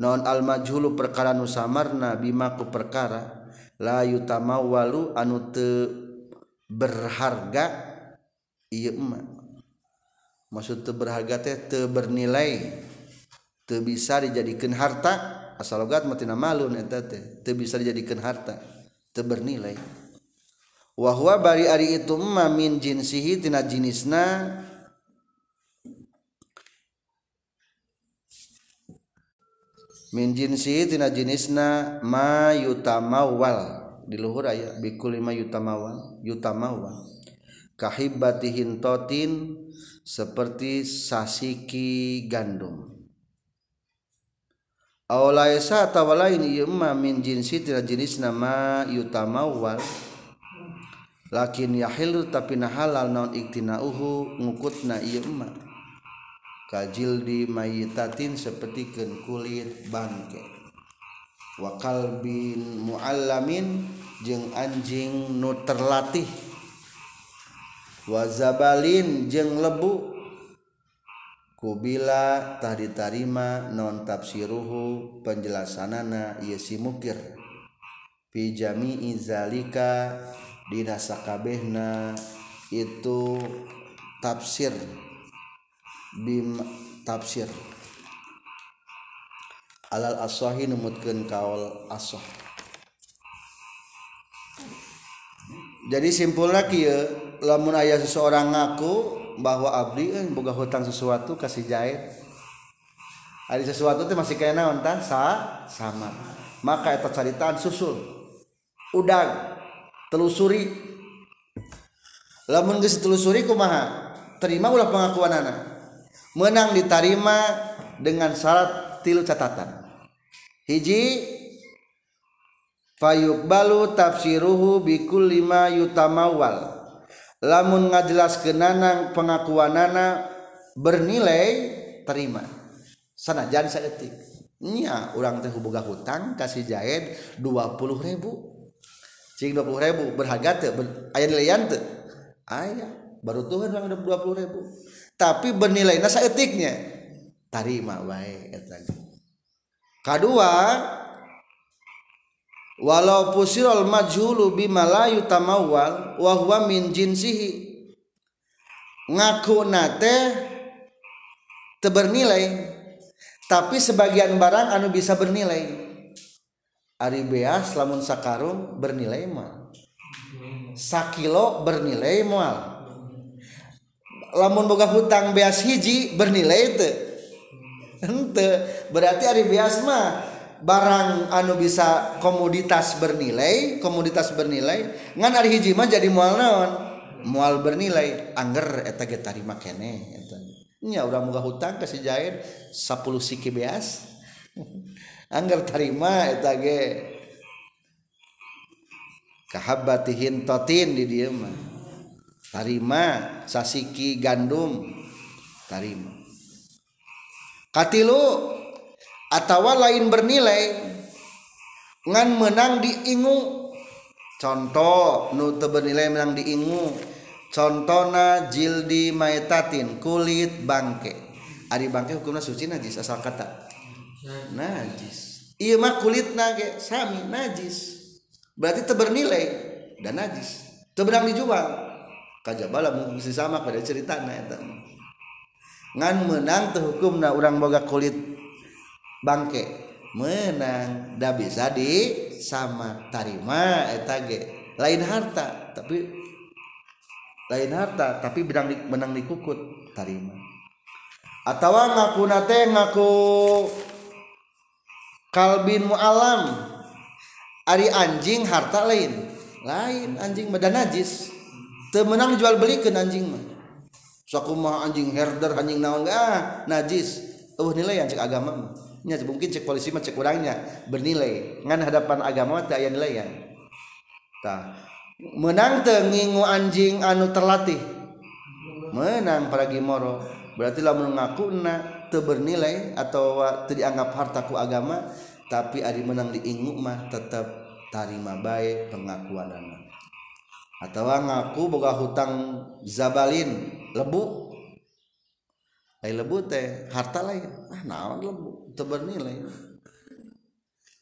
non almajhulu perkara nusamarna bimaku perkara la yutama walu anu te berharga iya emak maksud te berharga teh te bernilai te bisa dijadikan harta asal logat matina malun eta teh te bisa dijadikan harta. Bernilai. Wa huwa bari ari itu mah min jinsihi tina jinisna. Min jinsihi tina jinisna ma yutamawal di luhur aya bikul lima yutamawal yutamawal kahibatihin totin seperti sasiki gandum jenis nama yutamawal. Lakin yahil tapi na halal naon iktinauhu ngukutna ieu Ima kajil di mayitatin seperti kulit bangke. Wakal bin muallamin jeung anjing nu terlatih. Wazabalin jeung lebu. Kubila tah ditarima non tafsiruhu penjelasanana ieu si mukir. Fi jami'i zalika dina sakabehna itu tafsir. Bim tafsir. Alal asahi numutkeun kaul asah jadi simpulna kieu lamun ayah seseorang ngaku bahwa abdi eh, boga hutang sesuatu kasih jahit. Ada sesuatu itu masih kayak naon sa sama. Maka eta caritaan susul. Udang telusuri lamun geus telusuri kumaha? Terima ulah pengakuan anak menang diterima dengan syarat tilu catatan. Hiji fayuqbalu tafsiruhu bikul lima yutamawal lamun ngajelas kenanang pengakuan nana bernilai terima. Sana sanajan saetik nya orang teh boga hutang kasih jahit 20 ribu. Cing 20 ribu berharga teh ber, aya nilaian teh. Aya baru Tuhan orang 20 ribu. Tapi bernilainya saetiknya etiknya tarima eta. Kadua walau pusirul majhulu bima la yutamawwal wa huwa min jinsihi. Ngaku nate teu bernilai tapi sebagian barang anu bisa bernilai. Ari beas lamun sakarung bernilai mal sakilo bernilai mal lamun boga hutang beas hiji bernilai teu ente berarti ari beas mah barang anu bisa komoditas bernilai komoditas bernilai ngan ari hiji mah jadi mual naon? Mual bernilai angger eta ge tarima kene eta. Nya urang muga hutang ka si Jair 10 siki beas. Angger tarima eta ge. Kahabatihin totin di dieu mah. Tarima sasiki gandum. Tarima. Katilu atawa lain bernilai ngan menang diingu. Contoh nu bernilai menang diingu. Contohna jildi maetatin kulit bangke. Ari bangke hukumna suci najis asal kata. Najis. Iya mah kulit nage sami najis. Berarti tebernilai dan najis. Tebenang dijual. Kajabala mungkin sama pada cerita ngan menang teh hukumna urang boga kulit bangke. Menang. Da bisa di sama tarima eta ge. Lain harta tapi lain harta tapi benang di, menang dikukut tarima. Atau ngaku nate ngaku kalbin mualam. Ari anjing harta lain. Lain anjing medan najis. Temenang jual belikan anjing mah. Suku mah anjing herder anjing naon ah najis. Oh nilai cek agama mah nya mungkin cek polisi mah cek kurangnya bernilai. Ngan hadapan agama teh aya nilai yang tah menang tengingu anjing anu terlatih. Menang para gimoro berarti lah mengaku na bernilai atau dianggap hartaku agama tapi ada menang diingu mah tetap tarima baik pengakuan anak atau ngaku boga hutang zabalin lebu lain lebu teh harta lain. Ah naon lebu teu bernilai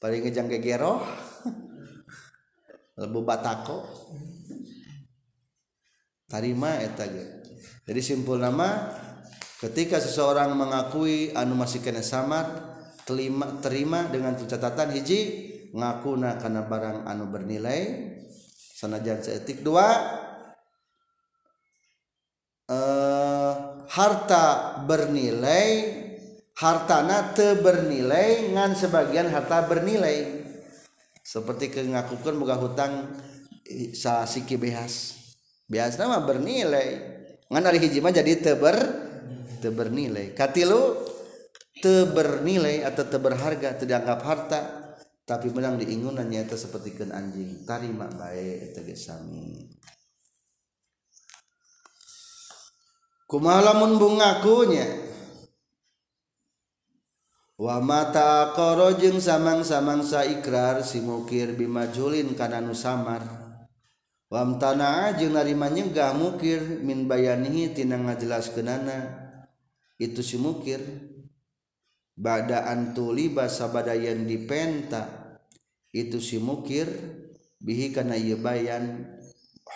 paling ngejang gegero lebu batako. Tarima eta ge. Jadi simpul nama ketika seseorang mengakui anu masih kena samar terima, terima dengan catatan hiji ngakuna karena barang anu bernilai sanajan seetik dua eh harta bernilai hartana te bernilai ngan sebagian harta bernilai. Seperti kengakukan buka hutang sa siki behas. Behas nama bernilai. Ngan hari hiji jadi teber tebernilai. Katilu tebernilai atau teberharga tidak anggap harta tapi menang diingunan nyata seperti anjing. Tarima baik itu sami kumaha lamun bungakunya wa mata koro jeung samang-samangsa ikrar si mukir bimajulin kana nu samar. Wam tanah jeung narima nyenggah mukir min bayanihi tina ngajelaskeunana. Itu si mukir bada antuliba sabadayan dipenta. Itu si mukir bihi kana ieu bayan.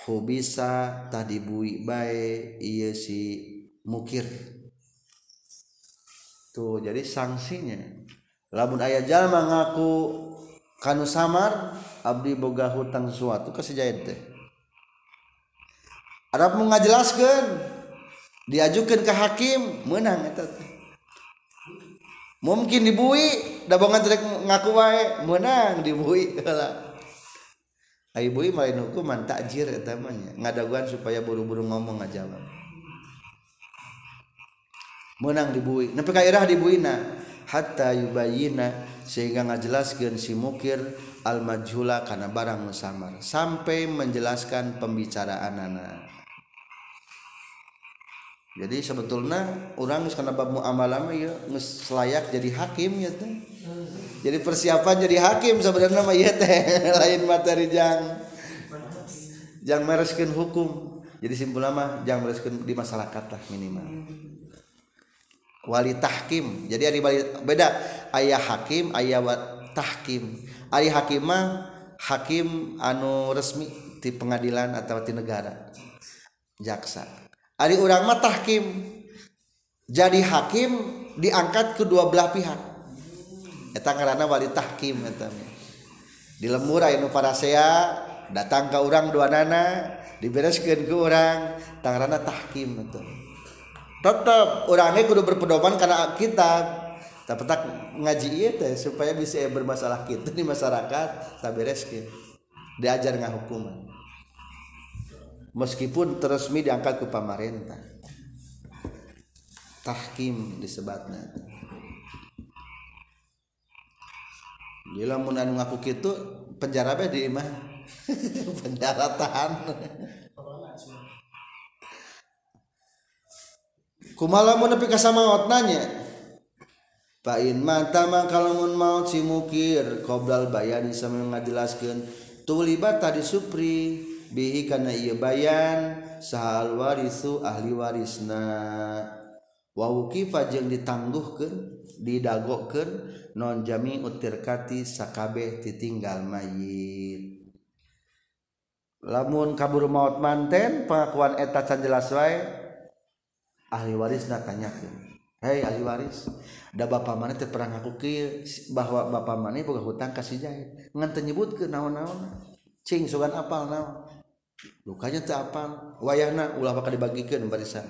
hubisa tadi bui bae iya si mukir. Tuh jadi sanksinya lamun ayah jalma ngaku kanu samar abdi boga hutang suatu kasih teh. Arab mau ngajelaskan diajukan ke hakim menang eta mungkin dibui da banget ngaku wae menang dibui heula. Ayo bui main hukuman takjir etamanya ngadaguan supaya buru-buru ngomong aja menang dibui. Nepi ka irah dibuina. Hatta yubayina sehingga ngajelaskeun si mukir al majhula kana barang musamar sampai menjelaskan pembicaraan anak jadi sebetulnya orang karena bab muamalah ya layak jadi hakim ya teh jadi persiapan jadi hakim sebenarnya mah ya teh lain materi jang. Jang mereskeun hukum. Jadi simpul mah jang mereskeun di masyarakat lah minimal. Wali tahkim. Jadi ada beda. Ayah hakim ayah tahkim. Ayah hakim mah hakim anu resmi di pengadilan atau di negara jaksa. Ari urang mah tahkim. Jadi hakim diangkat kedua belah pihak. Eta ngaranna wali tahkim eta Di lembur anu parasea datang ke urang dua nana dibereskeun ke urang tangarana tahkim eta. Tetep urangnya kudu berpedoman karena kita tapi tak ngaji teh supaya bisa bermasalah kita di masyarakat tak bereskeun. Diajar ngahukuman meskipun teresmi diangkat ke pemerintah tahkim disebutnya Bila munan ngaku kitu penjara be di imah penjara tahan. Kumalamu nepi ka samaot nanya. Pain mata mah kalamun maut si mukir qoblal bayani sama ngajelaskeun tulibat tadi supri bihi kana ieu bayan sahal warisu ahli warisna wa wuqifa jeung ditangguhkeun didagokeun non jami utirkati sakabeh titinggal mayit lamun kabur maut manten pengakuan eta can jelas wae ahli waris tanya. hei ahli waris da bapak mana teh pernah ngaku bahwa bapak mana boga hutang ka si jahit ngan teu nyebutkeun naon-naon cing sugan apal naon lukanya teu apal wayahna ulah bakal dibagikeun barisan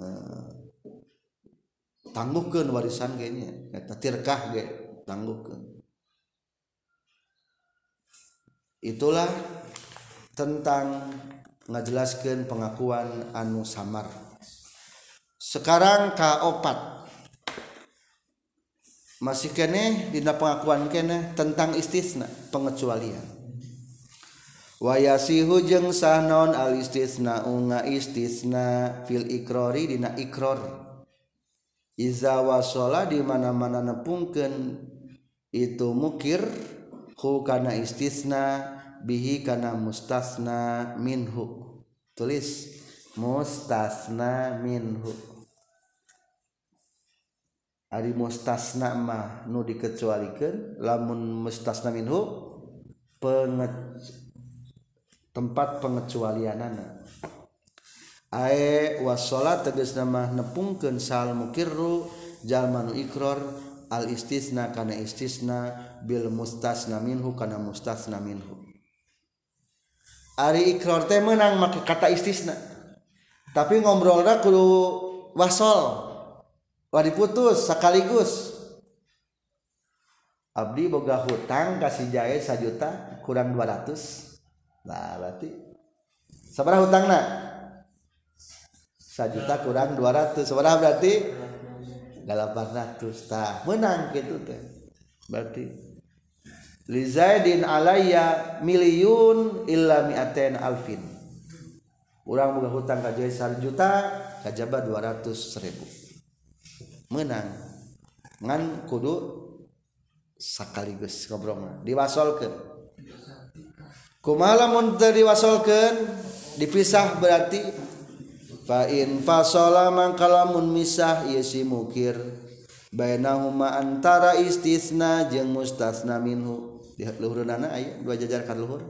nah. tangguhkan warisan kayaknya eta tirkah ge tangguhkan itulah tentang ngajelaskan pengakuan anu samar. Sekarang kaopat. Masih kene dina pengakuan kene tentang istisna pengecualian. Wayasihu jeung sahnon al istisna unga istisna fil ikrori dina ikrori. iza wasola di mana-mana nepungkeun itu mukir hu kana istisna bihi kana mustasna minhu. Tulis mustasna minhu. Ari mustasna mah nu dikecualikeun lamun mustasna minhu penget, tempat pengecualianana. ae wasolat tegas nama nepungkeun sal mukirru jalmanu ikror al istisna kana istisna bil mustasna minhu kana mustasna minhu. Ari ikror teh menang make kata istisna. Tapi ngobrolna kudu wasol Wah putus sekaligus abdi boga hutang kasih jahe sajuta kurang 200 nah berarti sabaraha hutangna. Juta kurang 200 seberapa berarti? 800 tah. Menang gitu teh. Berarti li zaidin alayya miliun illa mi'atain alfin. Urang boga hutang ka joy juta kajaba 200 ribu menang. Ngan kudu sakaligus ngobrol diwasolkeun. Kumalamun diwasolkan dipisah berarti fain fasola mangkalamun misah ieu si mukir. Bainahuma antara istisna jeung mustasna minhu. Di luhurna aya dua jajar ka luhur.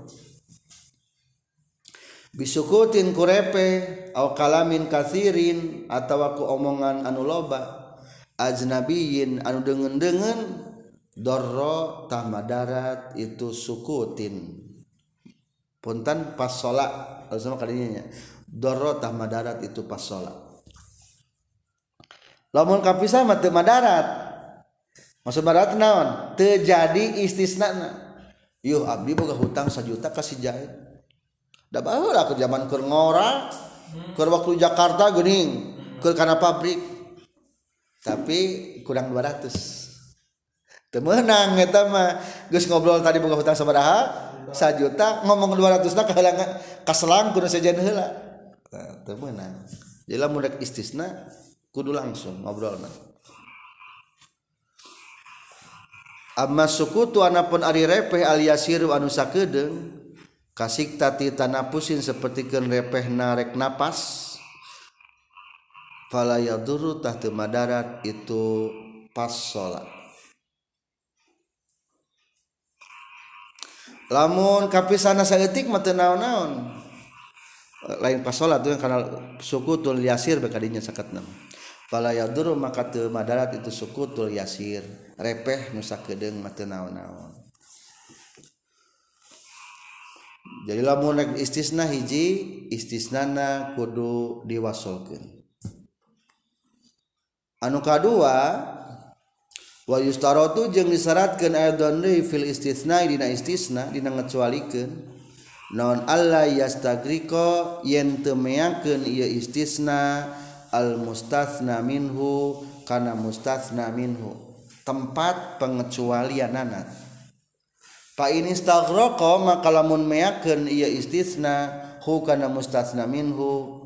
Bisukutin kurepe au kalamin kathirin atawa ku omongan anu loba. Ajnabiyin anu dengen-dengen dorro tamadarat itu sukutin. puntan pas sholat. Kalau sama kadinya dorotah madarat itu pas sholat. Lamun kapisah mah teu madarat. Maksud madarat naon? Terjadi istisna yuh abdi boga hutang sejuta kasih jahit da baheula ke zaman keur ngora keur waktu Jakarta geuning keur kana pabrik. Tapi kurang 200 teu meunang eta mah. Geus ngobrol tadi boga hutang sabaraha sajuta ngomong 200 na kehalangan kaselang kudu sajian heula. Nah, teu meunang jadi lamun rek istisna kudu langsung ngobrolna. Amma sukutu anapun ari repeh aliasiru anu sakedeung kasik tati tanapusin sapertikeun repeh narek napas fala yadurru tah itu pas sholat. lamun kapisana saeutik mah teu naon-naon. Lain pas salat tuh karena sukutul yasir bekadinya sakatna fala yaduru maka teu madarat itu sukutul yasir. Repeh nu sakedeung mah teu naon-naon. Jadi lamun nek istisna hiji istisnana kudu diwasolkeun. Anu kadua Wayustarotu jeung disyaratkan Adon fil istisna dina istisna dina ngecualikeun. Non Allah yastagriko yen temeyakeun ieu istisna al mustasna minhu kana mustasna minhu. Tempat pengecualianana. Fa ini stagroko maka lamun meyakeun ieu istisna hu kana mustasna minhu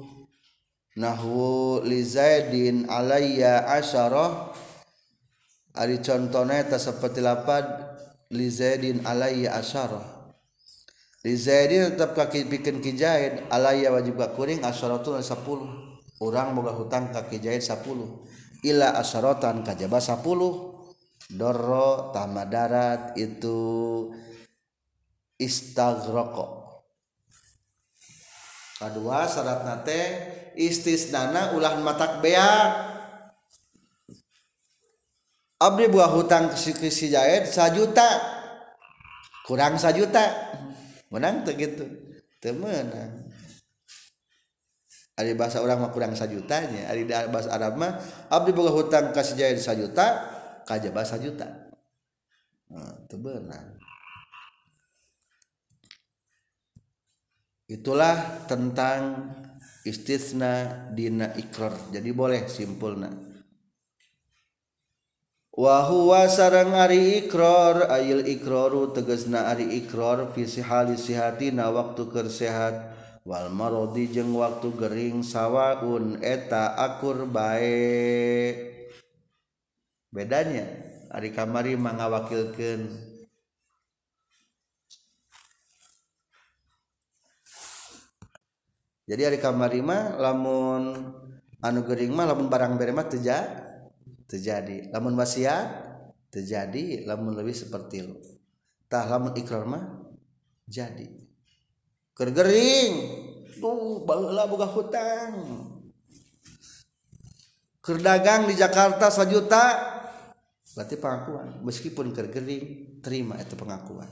nahwu li zaidin alayya asyarah Ari contohnya seperti lapad li Zaidin alayya asyarah. Li Zaidin tetap kaki bikin kijaid alai alayya wajib ka kuring asyaratun 10. Urang boga hutang ka ki 10. Ila asyaratan kajaba 10. Dorro tamadarat itu istagroko. Kedua syarat nate istisnana ulah matak beak abdi buah hutang ke si jahid sajuta. Kurang sajuta. Menang tuh gitu. Temenang Ari bahasa orang mah kurang sajutanya. Ari bahasa Arab mah abdi boga hutang kasih jahit sajuta kajaba sajuta. Nah, benar itulah tentang istisna dina ikrar. Jadi boleh simpulna Wahwa sarang Ari Iqror ail Iqroru tegesna Ari Iqror fisihali sihatina waktu kersehat Wal marodi jeung waktu Gering sawwaun eta akur baik bedanya Ari kamari mangawakilkan jadi hari kamarima lamun anu Gering mah lamun barang berema teja terjadi. Lamun wasiat terjadi. Lamun lebih seperti lutah lamun Iqromah jadi. Kergering tuh baheula boga hutang. Kerdagang di Jakarta sajuta berarti pengakuan. Meskipun kergering terima itu pengakuan.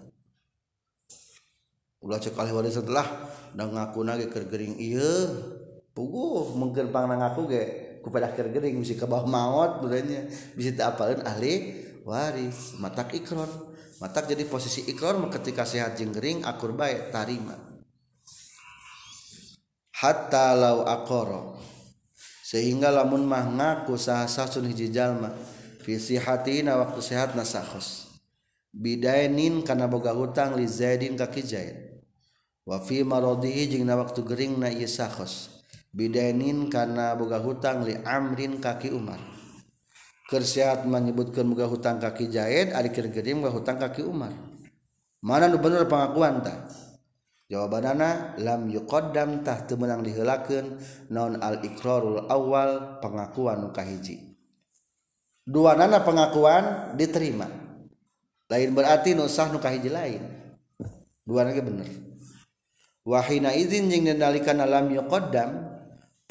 Ulah cek wali setelah dan ngaku nage kergering iya puguh mungkin pang ngaku ge kepada gering bisa ke bawah maut berarti bisa apalin ahli waris. Matak ikron matak jadi posisi ikron ketika sehat jenggering akur baik tarima. Hatta lau akoro. Sehingga lamun mah ngaku sah sasun hiji jalma. Visi hatina waktu sehat nasakhos bidainin karena boga hutang li zaidin kaki zaid. Wa fi maradihi jeung waktu gering na ieu sakhos bidainin karena boga hutang li amrin kaki Umar. Kersihat menyebutkan boga hutang kaki Jaid ari keur boga hutang kaki Umar. Mana nu bener pengakuan tah? Jawabanana lam yuqaddam tah teu meunang diheulakeun naon al iqrarul awal pengakuan nu kahiji. Dua nana pengakuan diterima. Lain berarti nu sah nu kahiji lain. Dua nana bener. Wahina izin jeung nalika lam yuqaddam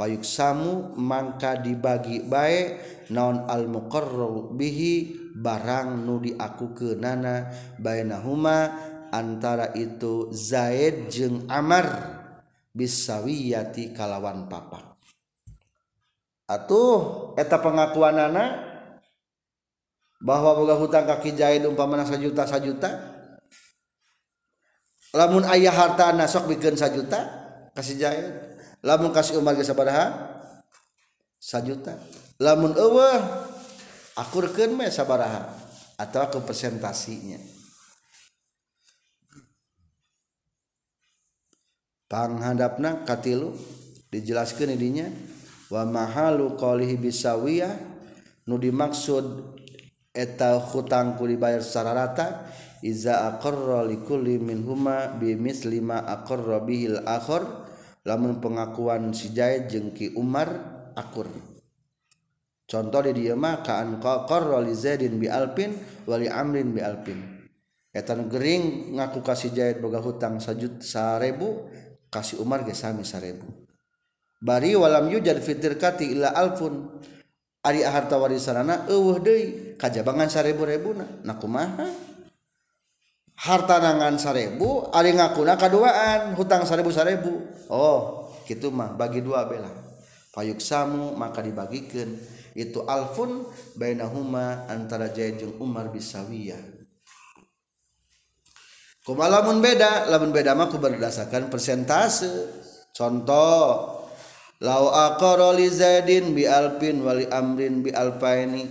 payuk samu mangka dibagi bae naon almuqarro bihi barang nu diaku ke nana bainahuma antara itu Zaid jeung Amar bisawiyati kalawan papa atuh eta pengakuan anak bahwa boga hutang kaki jahit umpamana sajuta sajuta lamun ayah harta nasok bikin sajuta kasih jahit lamun kasih Umar ge sabaraha? Sajuta. Lamun eueuh akurkeun mah sabaraha? Atau ke presentasinya panghadapna katilu dijelaskan idinya wa mahalu qalihi bisawiyah nu dimaksud eta hutang ku dibayar secara rata iza aqarra likulli min huma bi mislima aqarra bihil akhar lamun pengakuan si Jaid jeung Ki Umar akur. Contoh di dieu mah ka an qarra li Zaidin bi alpin wa li Amrin bi alpin. Eta gering ngaku ka si Jaid boga hutang sajut sarebu kasih Umar ge sami 1000 bari walam yujad fitir kati ila alfun. Ari harta warisanana eueuh deui kajabangan 1000 ribu na kumaha harta nangan sarebu ari ngakuna kaduaan hutang sarebu sarebu. Oh gitu mah bagi dua bela payuk samu maka dibagikan. Itu alfun bainahuma antara jeung Umar bisawiyah kumalamun beda lamun beda mah berdasarkan persentase. Contoh lau aqara li zaidin bi alpin wali amrin bi alpaini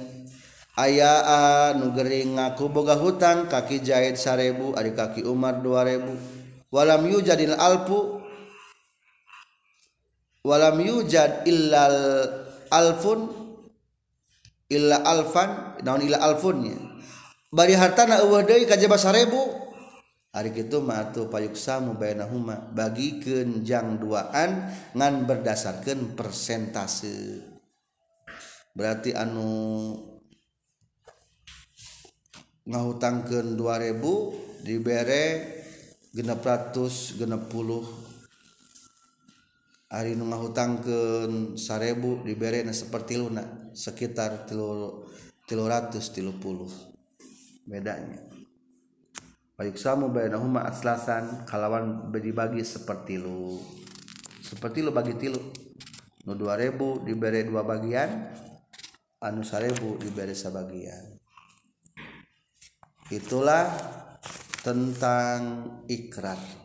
ayaan nugering ngaku boga hutang kaki jahit sarebu adik kaki Umar 2000 walam yujadil alpu walam yujad illal alfun illa alfan naon illa alfunnya bari hartana eueuh deui ka jaba sarebu Ari kitu mah atuh payuksamu bainahuma bagikeun jang duaan ngan berdasarkan persentase. Berarti anu ngahutangkeun 2000 dibere 660 ari nu ngahutangkeun 1000 dibere na seperti luna sekitar 330 bedanya. Samu bainahuma aslasan kalawan dibagi seperti lu seperti lu bagi tilu. Nu 2000 dibere dua bagian anu 1000 dibere sebagian itulah tentang ikrar.